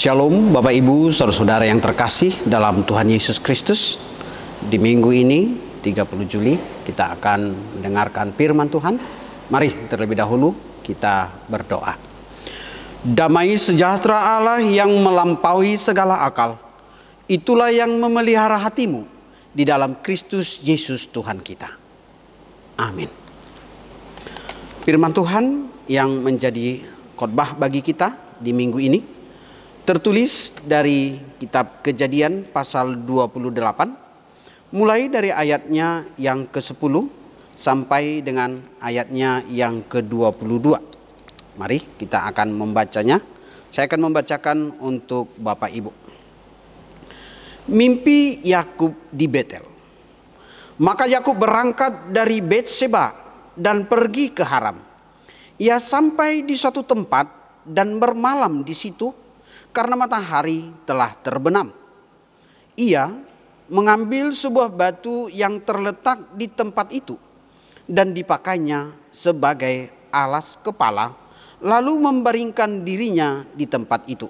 Shalom Bapak Ibu Saudara-saudara yang terkasih dalam Tuhan Yesus Kristus. Di minggu ini 30 Juli kita akan mendengarkan firman Tuhan. Mari terlebih dahulu kita berdoa. Damai sejahtera Allah yang melampaui segala akal. Itulah yang memelihara hatimu di dalam Kristus Yesus Tuhan kita. Amin. Firman Tuhan yang menjadi khotbah bagi kita di minggu ini tertulis dari kitab Kejadian pasal 28 mulai dari ayatnya yang ke-10 sampai dengan ayatnya yang ke-22. Mari kita akan membacanya. Saya akan membacakan untuk Bapak Ibu. Mimpi Yakub di Betel. Maka Yakub berangkat dari Betseba dan pergi ke Haram. Ia sampai di suatu tempat dan bermalam di situ karena matahari telah terbenam. Ia mengambil sebuah batu yang terletak di tempat itu dan dipakainya sebagai alas kepala, lalu membaringkan dirinya di tempat itu.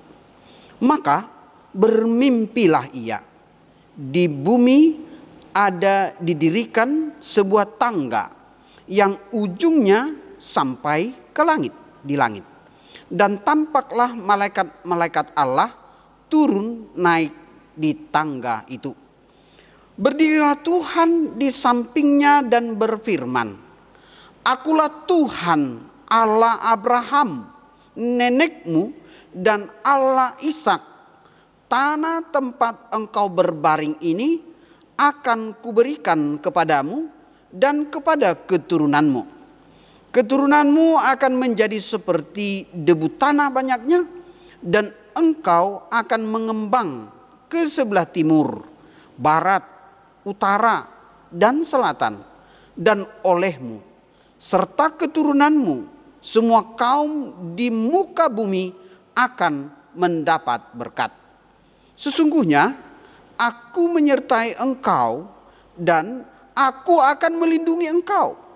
Maka bermimpilah ia. Di bumi ada didirikan sebuah tangga yang ujungnya sampai ke langit, di langit dan tampaklah malaikat-malaikat Allah turun naik di tangga itu. Berdirilah Tuhan di sampingnya dan berfirman, Akulah Tuhan Allah Abraham, nenekmu dan Allah Ishak. Tanah tempat engkau berbaring ini akan kuberikan kepadamu dan kepada keturunanmu Keturunanmu akan menjadi seperti debu tanah banyaknya dan engkau akan mengembang ke sebelah timur, barat, utara, dan selatan. Dan olehmu serta keturunanmu semua kaum di muka bumi akan mendapat berkat. Sesungguhnya aku menyertai engkau dan aku akan melindungi engkau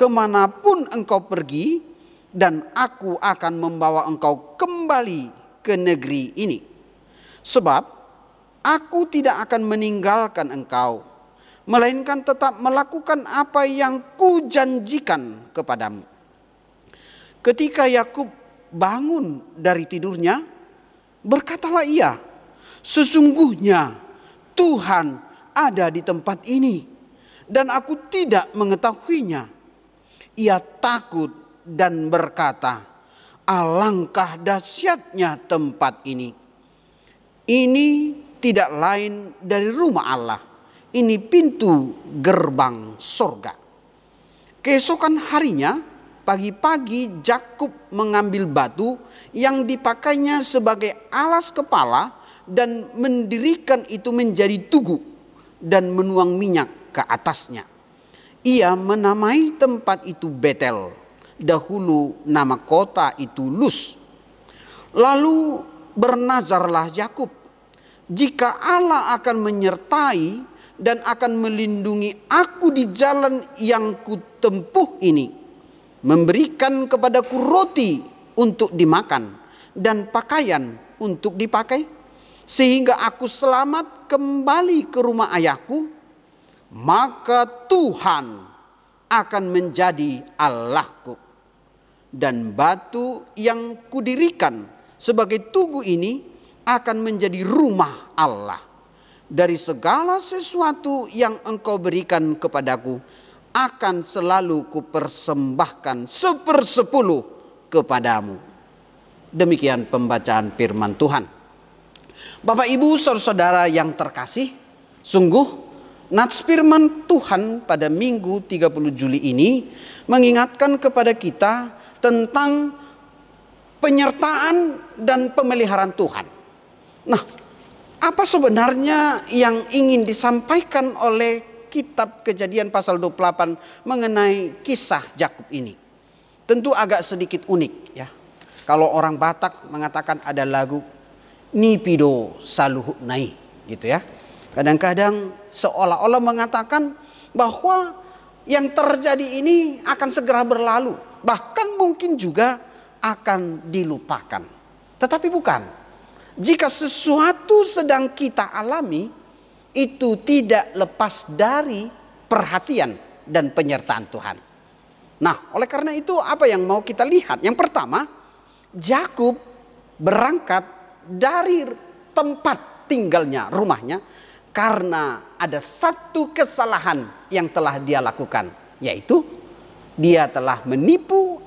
ke mana pun engkau pergi, dan aku akan membawa engkau kembali ke negeri ini. Sebab aku tidak akan meninggalkan engkau, melainkan tetap melakukan apa yang kujanjikan kepadamu. Ketika Yakub bangun dari tidurnya, berkatalah ia, "Sesungguhnya Tuhan ada di tempat ini, dan aku tidak mengetahuinya." Ia takut dan berkata, "Alangkah dahsyatnya tempat ini. Ini tidak lain dari rumah Allah. Ini pintu gerbang sorga." Keesokan harinya, pagi-pagi Jakub mengambil batu yang dipakainya sebagai alas kepala dan mendirikan itu menjadi tugu dan menuang minyak ke atasnya. Ia menamai tempat itu Betel. Dahulu nama kota itu Lus. Lalu bernazarlah Yakub, jika Allah akan menyertai dan akan melindungi aku di jalan yang kutempuh ini, memberikan kepadaku roti untuk dimakan dan pakaian untuk dipakai, sehingga aku selamat kembali ke rumah ayahku maka Tuhan akan menjadi Allahku. Dan batu yang kudirikan sebagai tugu ini akan menjadi rumah Allah. Dari segala sesuatu yang engkau berikan kepadaku akan selalu kupersembahkan sepersepuluh kepadamu. Demikian pembacaan firman Tuhan. Bapak ibu saudara yang terkasih, sungguh Nats firman Tuhan pada minggu 30 Juli ini mengingatkan kepada kita tentang penyertaan dan pemeliharaan Tuhan. Nah, apa sebenarnya yang ingin disampaikan oleh kitab Kejadian pasal 28 mengenai kisah Yakub ini? Tentu agak sedikit unik ya. Kalau orang Batak mengatakan ada lagu Nipido Saluhu Nai gitu ya Kadang-kadang seolah-olah mengatakan bahwa yang terjadi ini akan segera berlalu. Bahkan mungkin juga akan dilupakan. Tetapi bukan. jika sesuatu sedang kita alami itu tidak lepas dari perhatian dan penyertaan Tuhan. Nah, oleh karena itu apa yang mau kita lihat? Yang pertama, Yakub berangkat dari tempat tinggalnya, rumahnya karena ada satu kesalahan yang telah dia lakukan, yaitu dia telah menipu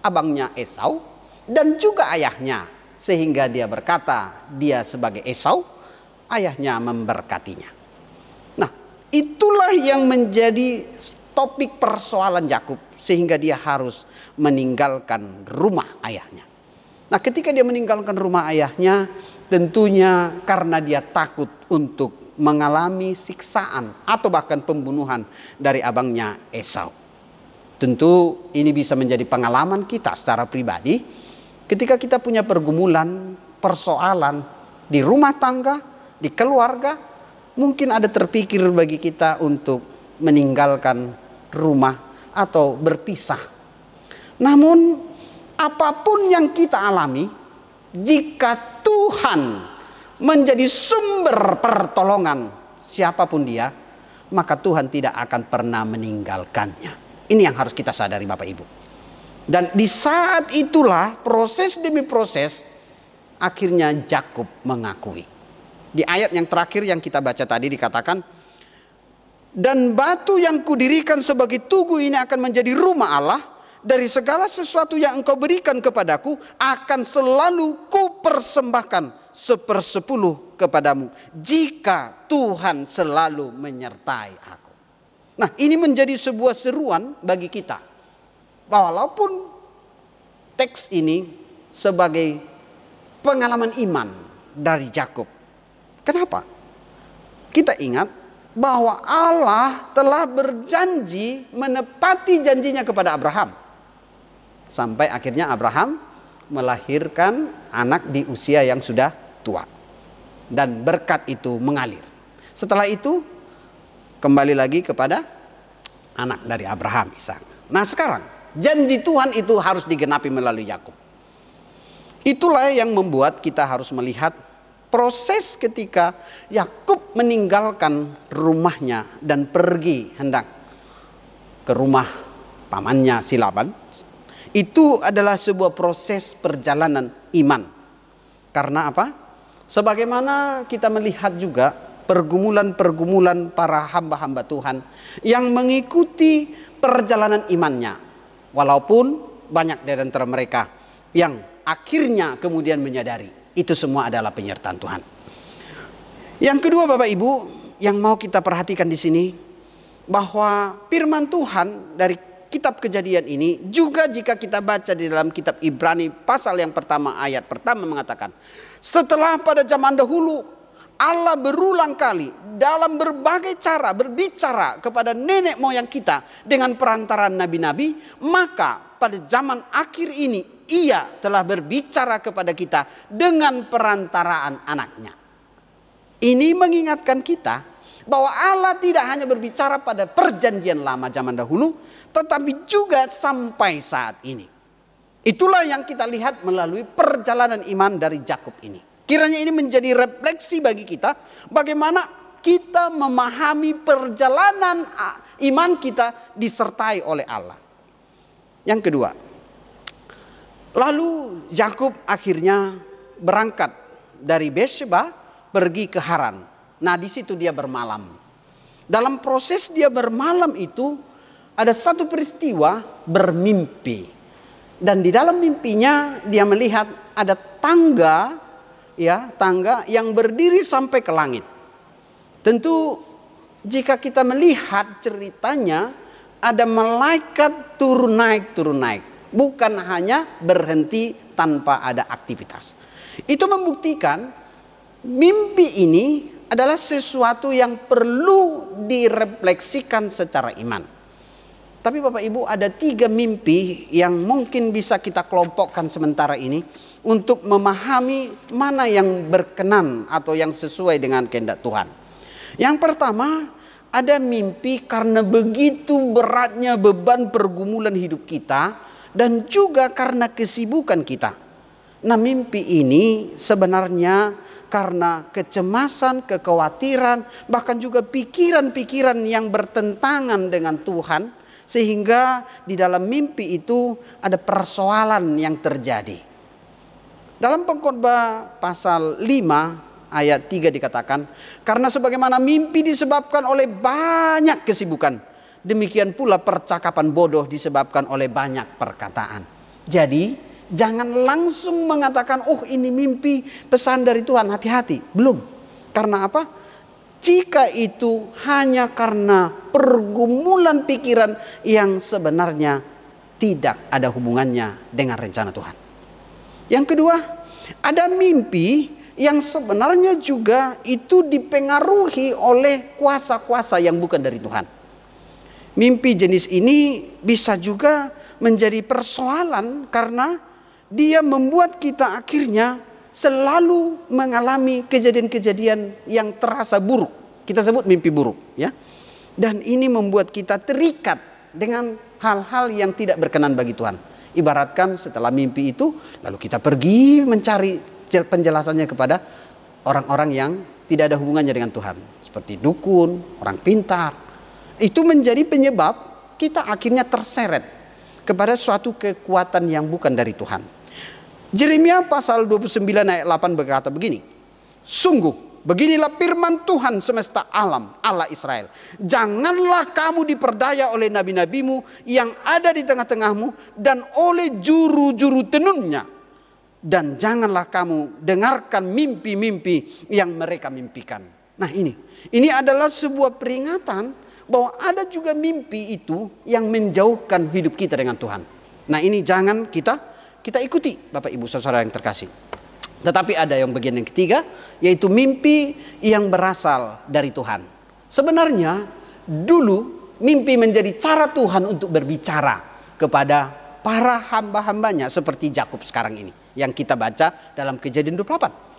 abangnya Esau dan juga ayahnya sehingga dia berkata dia sebagai Esau, ayahnya memberkatinya. Nah, itulah yang menjadi topik persoalan Yakub sehingga dia harus meninggalkan rumah ayahnya. Nah, ketika dia meninggalkan rumah ayahnya, tentunya karena dia takut untuk mengalami siksaan atau bahkan pembunuhan dari abangnya Esau. Tentu ini bisa menjadi pengalaman kita secara pribadi ketika kita punya pergumulan, persoalan di rumah tangga, di keluarga, mungkin ada terpikir bagi kita untuk meninggalkan rumah atau berpisah. Namun apa pun yang kita alami, jika Tuhan menjadi sumber pertolongan siapa pun dia, maka Tuhan tidak akan pernah meninggalkannya. Ini yang harus kita sadari Bapak Ibu. Dan di saat itulah proses demi proses akhirnya Jakub mengakui. Di ayat yang terakhir yang kita baca tadi dikatakan dan batu yang kudirikan sebagai tugu ini akan menjadi rumah Allah. Dari segala sesuatu yang engkau berikan kepadaku akan selalu kupersembahkan sepersepuluh kepadamu. Jika Tuhan selalu menyertai aku. Nah ini menjadi sebuah seruan bagi kita. Walaupun teks ini sebagai pengalaman iman dari Yakub. Kenapa? Kita ingat bahwa Allah telah berjanji menepati janjinya kepada Abraham. Sampai akhirnya Abraham melahirkan anak di usia yang sudah tua. Dan berkat itu mengalir. Setelah itu kembali lagi kepada anak dari Abraham Ishak. Nah sekarang janji Tuhan itu harus digenapi melalui Yakub. Itulah yang membuat kita harus melihat proses ketika Yakub meninggalkan rumahnya dan pergi hendak ke rumah pamannya Silaban itu adalah sebuah proses perjalanan iman. Karena apa? Sebagaimana kita melihat juga pergumulan-pergumulan para hamba-hamba Tuhan yang mengikuti perjalanan imannya. Walaupun banyak dari antara mereka yang akhirnya kemudian menyadari itu semua adalah penyertaan Tuhan. Yang kedua Bapak Ibu, yang mau kita perhatikan di sini bahwa firman Tuhan dari kitab kejadian ini juga jika kita baca di dalam kitab Ibrani pasal yang pertama ayat pertama mengatakan setelah pada zaman dahulu Allah berulang kali dalam berbagai cara berbicara kepada nenek moyang kita dengan perantaran nabi-nabi maka pada zaman akhir ini ia telah berbicara kepada kita dengan perantaraan anaknya. Ini mengingatkan kita bahwa Allah tidak hanya berbicara pada perjanjian lama zaman dahulu, tetapi juga sampai saat ini. Itulah yang kita lihat melalui perjalanan iman dari Jakub ini. Kiranya ini menjadi refleksi bagi kita bagaimana kita memahami perjalanan iman kita disertai oleh Allah. Yang kedua, Lalu Yakub akhirnya berangkat dari Beersheba pergi ke Haran. Nah, di situ dia bermalam. Dalam proses dia bermalam itu ada satu peristiwa bermimpi. Dan di dalam mimpinya dia melihat ada tangga ya, tangga yang berdiri sampai ke langit. Tentu jika kita melihat ceritanya ada malaikat turun naik turun naik bukan hanya berhenti tanpa ada aktivitas. Itu membuktikan mimpi ini adalah sesuatu yang perlu direfleksikan secara iman. Tapi Bapak Ibu ada tiga mimpi yang mungkin bisa kita kelompokkan sementara ini untuk memahami mana yang berkenan atau yang sesuai dengan kehendak Tuhan. Yang pertama ada mimpi karena begitu beratnya beban pergumulan hidup kita dan juga karena kesibukan kita. Nah, mimpi ini sebenarnya karena kecemasan, kekhawatiran, bahkan juga pikiran-pikiran yang bertentangan dengan Tuhan, sehingga di dalam mimpi itu ada persoalan yang terjadi. Dalam pengkhotbah pasal 5 ayat 3 dikatakan, karena sebagaimana mimpi disebabkan oleh banyak kesibukan, demikian pula percakapan bodoh disebabkan oleh banyak perkataan. Jadi, Jangan langsung mengatakan, oh ini mimpi pesan dari Tuhan, hati-hati. Belum. Karena apa? Jika itu hanya karena pergumulan pikiran yang sebenarnya tidak ada hubungannya dengan rencana Tuhan. Yang kedua, ada mimpi yang sebenarnya juga itu dipengaruhi oleh kuasa-kuasa yang bukan dari Tuhan. Mimpi jenis ini bisa juga menjadi persoalan karena dia membuat kita akhirnya selalu mengalami kejadian-kejadian yang terasa buruk. Kita sebut mimpi buruk, ya. Dan ini membuat kita terikat dengan hal-hal yang tidak berkenan bagi Tuhan. Ibaratkan setelah mimpi itu, lalu kita pergi mencari penjelasannya kepada orang-orang yang tidak ada hubungannya dengan Tuhan. Seperti dukun, orang pintar. Itu menjadi penyebab kita akhirnya terseret kepada suatu kekuatan yang bukan dari Tuhan. Jeremia pasal 29 ayat 8 berkata begini. Sungguh beginilah firman Tuhan semesta alam Allah Israel. Janganlah kamu diperdaya oleh nabi-nabimu yang ada di tengah-tengahmu dan oleh juru-juru tenunnya. Dan janganlah kamu dengarkan mimpi-mimpi yang mereka mimpikan. Nah ini, ini adalah sebuah peringatan bahwa ada juga mimpi itu yang menjauhkan hidup kita dengan Tuhan. Nah ini jangan kita kita ikuti Bapak Ibu saudara yang terkasih. Tetapi ada yang bagian yang ketiga yaitu mimpi yang berasal dari Tuhan. Sebenarnya dulu mimpi menjadi cara Tuhan untuk berbicara kepada para hamba-hambanya seperti Jakub sekarang ini yang kita baca dalam Kejadian 28.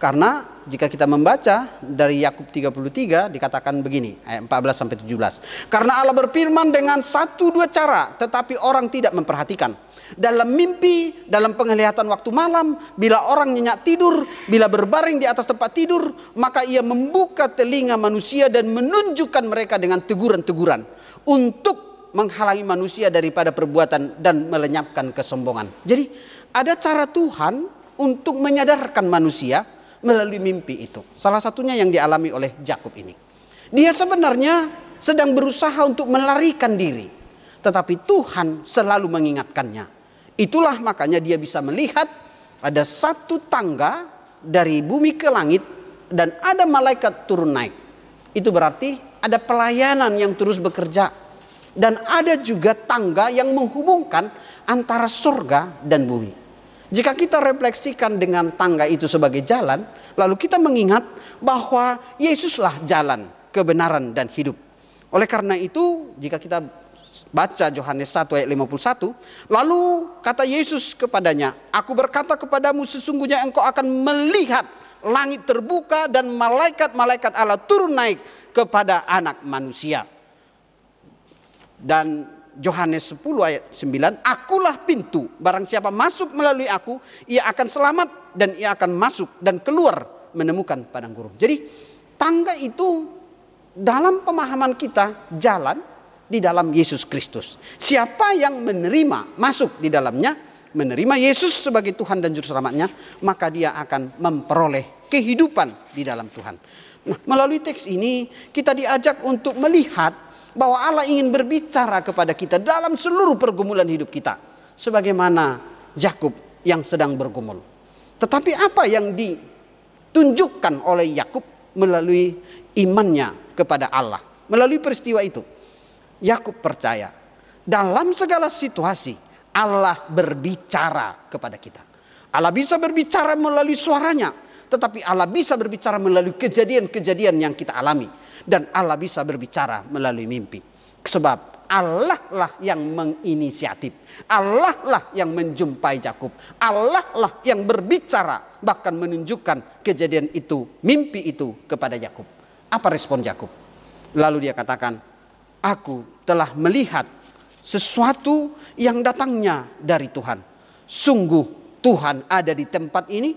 Karena jika kita membaca dari Yakub 33 dikatakan begini ayat 14 sampai 17. Karena Allah berfirman dengan satu dua cara tetapi orang tidak memperhatikan dalam mimpi, dalam penglihatan waktu malam, bila orang nyenyak tidur, bila berbaring di atas tempat tidur, maka ia membuka telinga manusia dan menunjukkan mereka dengan teguran-teguran untuk menghalangi manusia daripada perbuatan dan melenyapkan kesombongan. Jadi ada cara Tuhan untuk menyadarkan manusia melalui mimpi itu. Salah satunya yang dialami oleh Jakub ini. Dia sebenarnya sedang berusaha untuk melarikan diri, tetapi Tuhan selalu mengingatkannya. Itulah makanya dia bisa melihat ada satu tangga dari bumi ke langit dan ada malaikat turun naik. Itu berarti ada pelayanan yang terus bekerja dan ada juga tangga yang menghubungkan antara surga dan bumi. Jika kita refleksikan dengan tangga itu sebagai jalan, lalu kita mengingat bahwa Yesuslah jalan, kebenaran dan hidup. Oleh karena itu, jika kita baca Yohanes 1 ayat 51. Lalu kata Yesus kepadanya, Aku berkata kepadamu sesungguhnya engkau akan melihat langit terbuka dan malaikat-malaikat Allah turun naik kepada anak manusia. Dan Yohanes 10 ayat 9, Akulah pintu, barang siapa masuk melalui aku, ia akan selamat dan ia akan masuk dan keluar menemukan padang gurun. Jadi tangga itu dalam pemahaman kita jalan di dalam Yesus Kristus. Siapa yang menerima masuk di dalamnya, menerima Yesus sebagai Tuhan dan Juru Selamatnya, maka dia akan memperoleh kehidupan di dalam Tuhan. Nah, melalui teks ini kita diajak untuk melihat bahwa Allah ingin berbicara kepada kita dalam seluruh pergumulan hidup kita. Sebagaimana Yakub yang sedang bergumul. Tetapi apa yang ditunjukkan oleh Yakub melalui imannya kepada Allah. Melalui peristiwa itu. Yakub percaya dalam segala situasi Allah berbicara kepada kita. Allah bisa berbicara melalui suaranya, tetapi Allah bisa berbicara melalui kejadian-kejadian yang kita alami dan Allah bisa berbicara melalui mimpi. Sebab Allah lah yang menginisiatif. Allah lah yang menjumpai Yakub. Allah lah yang berbicara bahkan menunjukkan kejadian itu, mimpi itu kepada Yakub. Apa respon Yakub? Lalu dia katakan, aku telah melihat sesuatu yang datangnya dari Tuhan. Sungguh Tuhan ada di tempat ini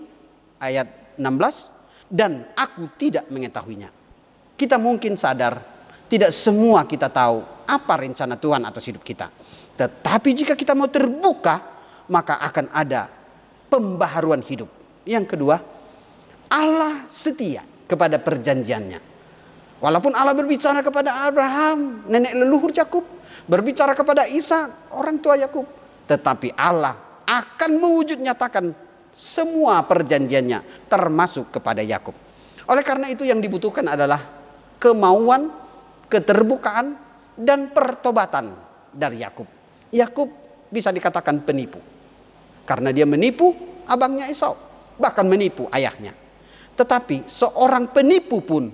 ayat 16 dan aku tidak mengetahuinya. Kita mungkin sadar tidak semua kita tahu apa rencana Tuhan atas hidup kita. Tetapi jika kita mau terbuka maka akan ada pembaharuan hidup. Yang kedua, Allah setia kepada perjanjiannya. Walaupun Allah berbicara kepada Abraham, nenek leluhur Yakub, berbicara kepada Isa, orang tua Yakub, tetapi Allah akan mewujud nyatakan semua perjanjiannya termasuk kepada Yakub. Oleh karena itu yang dibutuhkan adalah kemauan, keterbukaan dan pertobatan dari Yakub. Yakub bisa dikatakan penipu. Karena dia menipu abangnya Esau, bahkan menipu ayahnya. Tetapi seorang penipu pun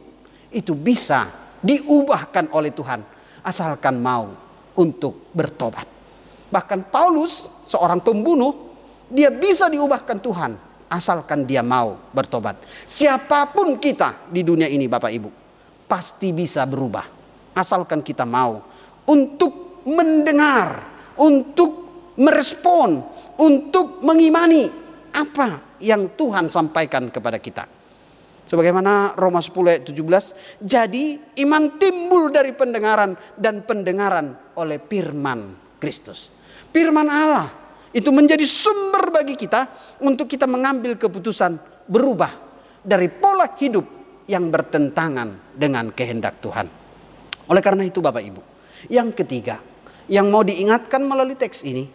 itu bisa diubahkan oleh Tuhan asalkan mau untuk bertobat. Bahkan Paulus seorang pembunuh dia bisa diubahkan Tuhan asalkan dia mau bertobat. Siapa pun kita di dunia ini Bapak Ibu pasti bisa berubah asalkan kita mau untuk mendengar, untuk merespon, untuk mengimani apa yang Tuhan sampaikan kepada kita. Sebagaimana Roma 10 ayat 17. Jadi iman timbul dari pendengaran dan pendengaran oleh firman Kristus. Firman Allah itu menjadi sumber bagi kita untuk kita mengambil keputusan berubah dari pola hidup yang bertentangan dengan kehendak Tuhan. Oleh karena itu Bapak Ibu, yang ketiga yang mau diingatkan melalui teks ini,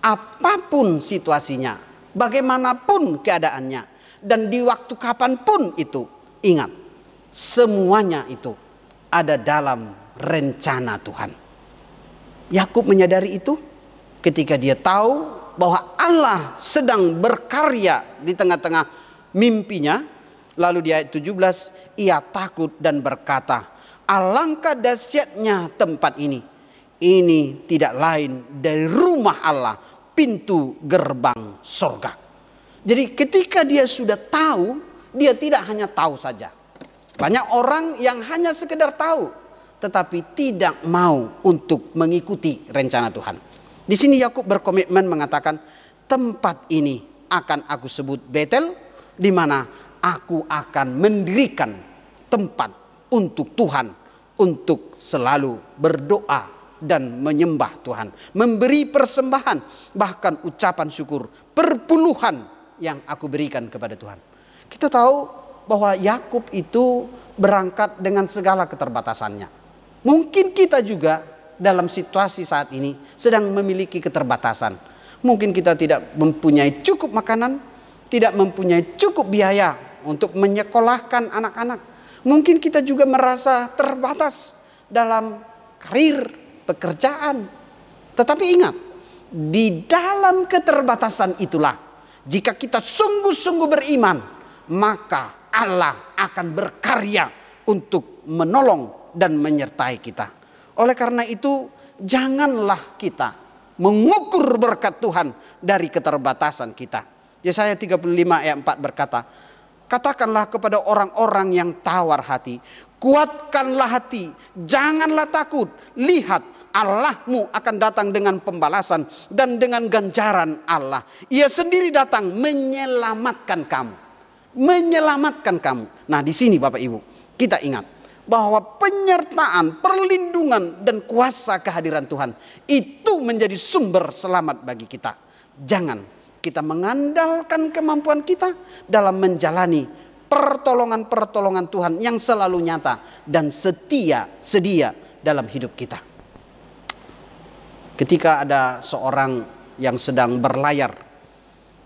apa pun situasinya, bagaimanapun keadaannya, dan di waktu kapan pun itu ingat semuanya itu ada dalam rencana Tuhan. Yakub menyadari itu ketika dia tahu bahwa Allah sedang berkarya di tengah-tengah mimpinya. Lalu di ayat 17 ia takut dan berkata, "Alangkah dahsyatnya tempat ini. Ini tidak lain dari rumah Allah, pintu gerbang sorga." Jadi ketika dia sudah tahu, dia tidak hanya tahu saja. Banyak orang yang hanya sekedar tahu, tetapi tidak mau untuk mengikuti rencana Tuhan. Di sini Yakub berkomitmen mengatakan, tempat ini akan aku sebut Betel, di mana aku akan mendirikan tempat untuk Tuhan, untuk selalu berdoa dan menyembah Tuhan, memberi persembahan, bahkan ucapan syukur, perpuluhan yang aku berikan kepada Tuhan. Kita tahu bahwa Yakub itu berangkat dengan segala keterbatasannya. Mungkin kita juga dalam situasi saat ini sedang memiliki keterbatasan. Mungkin kita tidak mempunyai cukup makanan, tidak mempunyai cukup biaya untuk menyekolahkan anak-anak. Mungkin kita juga merasa terbatas dalam karir, pekerjaan. Tetapi ingat, di dalam keterbatasan itulah jika kita sungguh-sungguh beriman, maka Allah akan berkarya untuk menolong dan menyertai kita. Oleh karena itu, janganlah kita mengukur berkat Tuhan dari keterbatasan kita. Yesaya 35 ayat 4 berkata, Katakanlah kepada orang-orang yang tawar hati, kuatkanlah hati, janganlah takut. Lihat, Allahmu akan datang dengan pembalasan dan dengan ganjaran Allah. Ia sendiri datang menyelamatkan kamu. Menyelamatkan kamu. Nah di sini Bapak Ibu kita ingat bahwa penyertaan, perlindungan dan kuasa kehadiran Tuhan itu menjadi sumber selamat bagi kita. Jangan kita mengandalkan kemampuan kita dalam menjalani pertolongan-pertolongan Tuhan yang selalu nyata dan setia sedia dalam hidup kita ketika ada seorang yang sedang berlayar,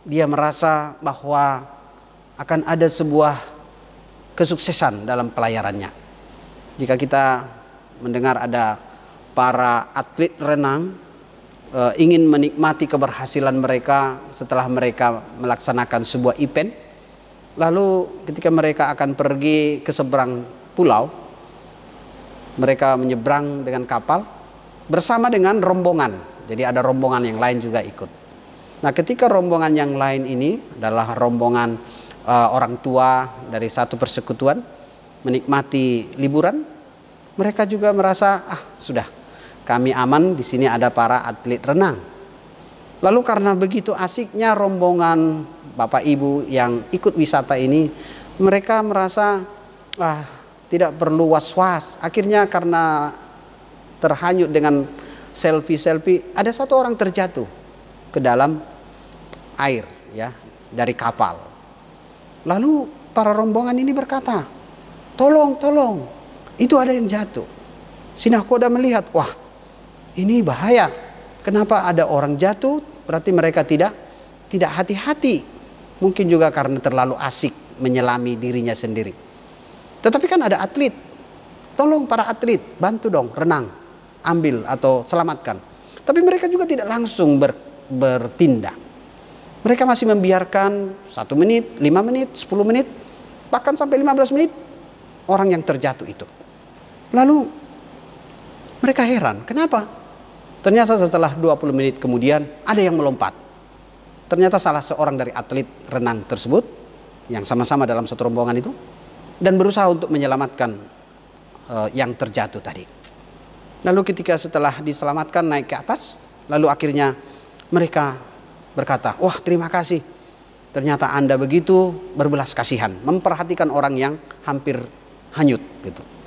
dia merasa bahwa akan ada sebuah kesuksesan dalam pelayarannya. Jika kita mendengar ada para atlet renang e, ingin menikmati keberhasilan mereka setelah mereka melaksanakan sebuah event, lalu ketika mereka akan pergi ke seberang pulau, mereka menyeberang dengan kapal bersama dengan rombongan. Jadi ada rombongan yang lain juga ikut. Nah, ketika rombongan yang lain ini adalah rombongan uh, orang tua dari satu persekutuan menikmati liburan, mereka juga merasa ah sudah kami aman di sini ada para atlet renang. Lalu karena begitu asiknya rombongan Bapak Ibu yang ikut wisata ini, mereka merasa ah tidak perlu was-was. Akhirnya karena terhanyut dengan selfie-selfie, ada satu orang terjatuh ke dalam air ya dari kapal. Lalu para rombongan ini berkata, "Tolong, tolong. Itu ada yang jatuh." Sinakoda melihat, "Wah, ini bahaya. Kenapa ada orang jatuh? Berarti mereka tidak tidak hati-hati. Mungkin juga karena terlalu asik menyelami dirinya sendiri. Tetapi kan ada atlet. Tolong para atlet, bantu dong renang, ambil atau selamatkan. Tapi mereka juga tidak langsung ber, bertindak. Mereka masih membiarkan satu menit, lima menit, sepuluh menit, bahkan sampai lima belas menit orang yang terjatuh itu. Lalu mereka heran, kenapa? Ternyata setelah 20 menit kemudian ada yang melompat. Ternyata salah seorang dari atlet renang tersebut yang sama-sama dalam satu rombongan itu dan berusaha untuk menyelamatkan uh, yang terjatuh tadi. Lalu ketika setelah diselamatkan naik ke atas, lalu akhirnya mereka berkata, "Wah, terima kasih. Ternyata Anda begitu berbelas kasihan, memperhatikan orang yang hampir hanyut gitu."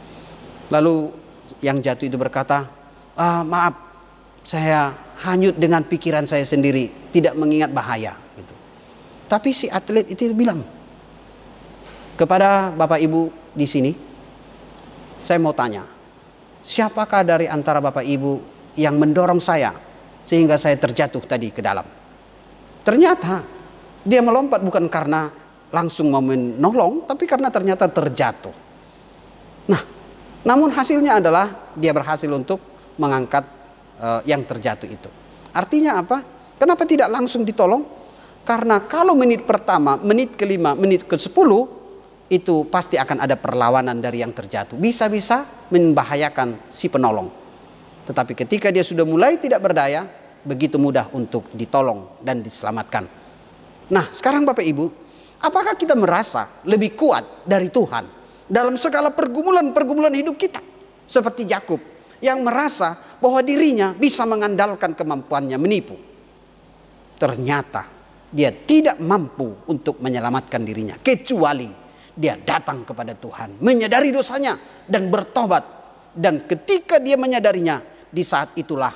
Lalu yang jatuh itu berkata, ah, "Maaf, saya hanyut dengan pikiran saya sendiri, tidak mengingat bahaya." gitu. Tapi si atlet itu bilang kepada Bapak Ibu di sini, saya mau tanya, siapakah dari antara Bapak Ibu yang mendorong saya sehingga saya terjatuh tadi ke dalam? Ternyata dia melompat bukan karena langsung mau menolong, tapi karena ternyata terjatuh. Nah, namun hasilnya adalah dia berhasil untuk mengangkat uh, yang terjatuh itu. Artinya apa? Kenapa tidak langsung ditolong? Karena kalau menit pertama, menit kelima, menit ke sepuluh itu pasti akan ada perlawanan dari yang terjatuh. Bisa-bisa membahayakan si penolong. Tetapi ketika dia sudah mulai tidak berdaya, begitu mudah untuk ditolong dan diselamatkan. Nah, sekarang Bapak Ibu, apakah kita merasa lebih kuat dari Tuhan dalam segala pergumulan-pergumulan hidup kita? Seperti Yakub yang merasa bahwa dirinya bisa mengandalkan kemampuannya menipu. Ternyata dia tidak mampu untuk menyelamatkan dirinya kecuali dia datang kepada Tuhan, menyadari dosanya dan bertobat. Dan ketika dia menyadarinya, di saat itulah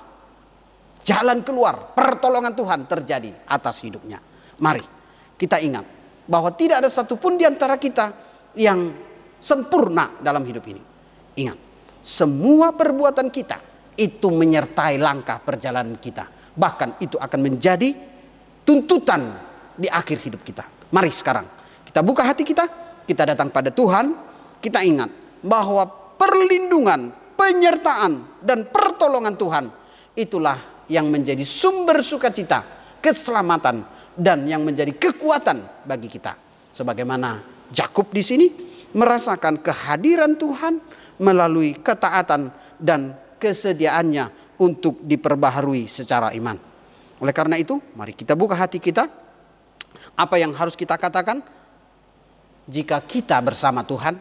jalan keluar, pertolongan Tuhan terjadi atas hidupnya. Mari kita ingat bahwa tidak ada satupun di antara kita yang sempurna dalam hidup ini. Ingat, semua perbuatan kita itu menyertai langkah perjalanan kita. Bahkan itu akan menjadi tuntutan di akhir hidup kita. Mari sekarang kita buka hati kita, kita datang pada Tuhan, kita ingat bahwa perlindungan, penyertaan dan pertolongan Tuhan itulah yang menjadi sumber sukacita, keselamatan dan yang menjadi kekuatan bagi kita. Sebagaimana Jakub di sini merasakan kehadiran Tuhan melalui ketaatan dan kesediaannya untuk diperbaharui secara iman. Oleh karena itu, mari kita buka hati kita. Apa yang harus kita katakan? Jika kita bersama Tuhan,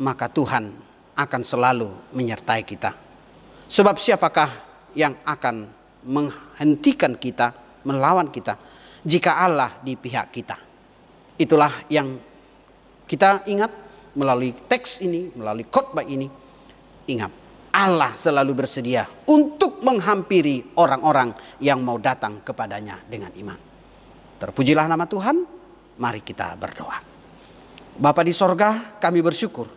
maka Tuhan akan selalu menyertai kita. Sebab siapakah yang akan menghentikan kita, melawan kita jika Allah di pihak kita. Itulah yang kita ingat melalui teks ini, melalui khotbah ini. Ingat, Allah selalu bersedia untuk menghampiri orang-orang yang mau datang kepadanya dengan iman. Terpujilah nama Tuhan, mari kita berdoa. Bapa di sorga, kami bersyukur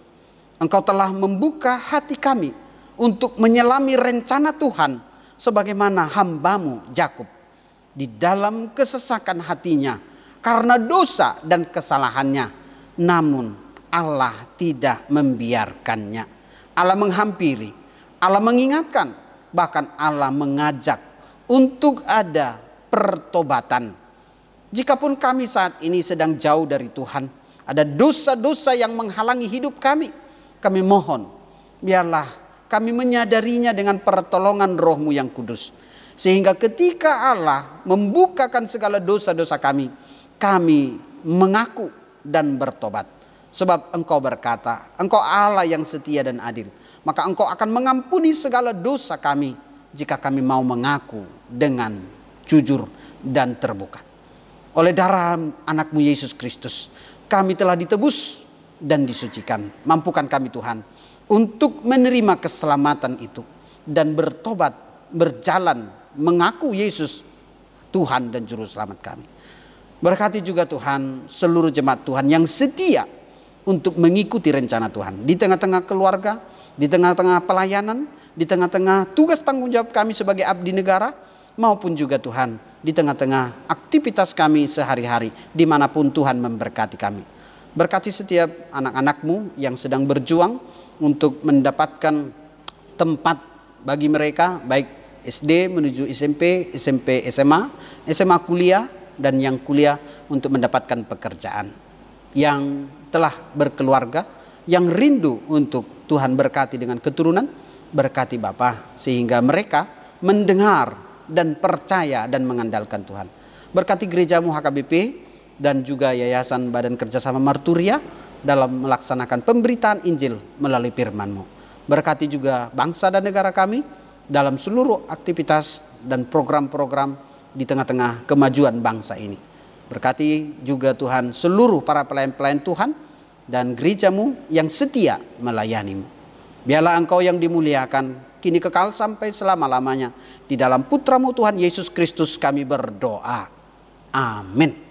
Engkau telah membuka hati kami untuk menyelami rencana Tuhan sebagaimana hambamu Jakub di dalam kesesakan hatinya karena dosa dan kesalahannya namun Allah tidak membiarkannya Allah menghampiri Allah mengingatkan bahkan Allah mengajak untuk ada pertobatan jikapun kami saat ini sedang jauh dari Tuhan ada dosa-dosa yang menghalangi hidup kami kami mohon biarlah kami menyadarinya dengan pertolongan rohmu yang kudus. Sehingga ketika Allah membukakan segala dosa-dosa kami, kami mengaku dan bertobat. Sebab engkau berkata, engkau Allah yang setia dan adil. Maka engkau akan mengampuni segala dosa kami jika kami mau mengaku dengan jujur, dan terbuka. Oleh darah anakmu Yesus Kristus, kami telah ditebus dan disucikan. Mampukan kami Tuhan untuk menerima keselamatan itu dan bertobat, berjalan, mengaku Yesus Tuhan dan Juru Selamat kami. Berkati juga Tuhan seluruh jemaat Tuhan yang setia untuk mengikuti rencana Tuhan. Di tengah-tengah keluarga, di tengah-tengah pelayanan, di tengah-tengah tugas tanggung jawab kami sebagai abdi negara, maupun juga Tuhan di tengah-tengah aktivitas kami sehari-hari di mana pun Tuhan memberkati kami. Berkati setiap anak-anakmu yang sedang berjuang untuk mendapatkan tempat bagi mereka baik SD menuju SMP, SMP SMA, SMA kuliah dan yang kuliah untuk mendapatkan pekerjaan. Yang telah berkeluarga, yang rindu untuk Tuhan berkati dengan keturunan, berkati Bapa sehingga mereka mendengar dan percaya dan mengandalkan Tuhan. Berkati gerejamu HKBP dan juga Yayasan Badan Kerjasama Marturia dalam melaksanakan pemberitaan Injil melalui firman-Mu. Berkati juga bangsa dan negara kami dalam seluruh aktivitas dan program-program di tengah-tengah kemajuan bangsa ini. Berkati juga Tuhan seluruh para pelayan-pelayan Tuhan dan gerejamu yang setia melayanimu. Biarlah engkau yang dimuliakan kini kekal sampai selama-lamanya. Di dalam putramu Tuhan Yesus Kristus kami berdoa. Amin.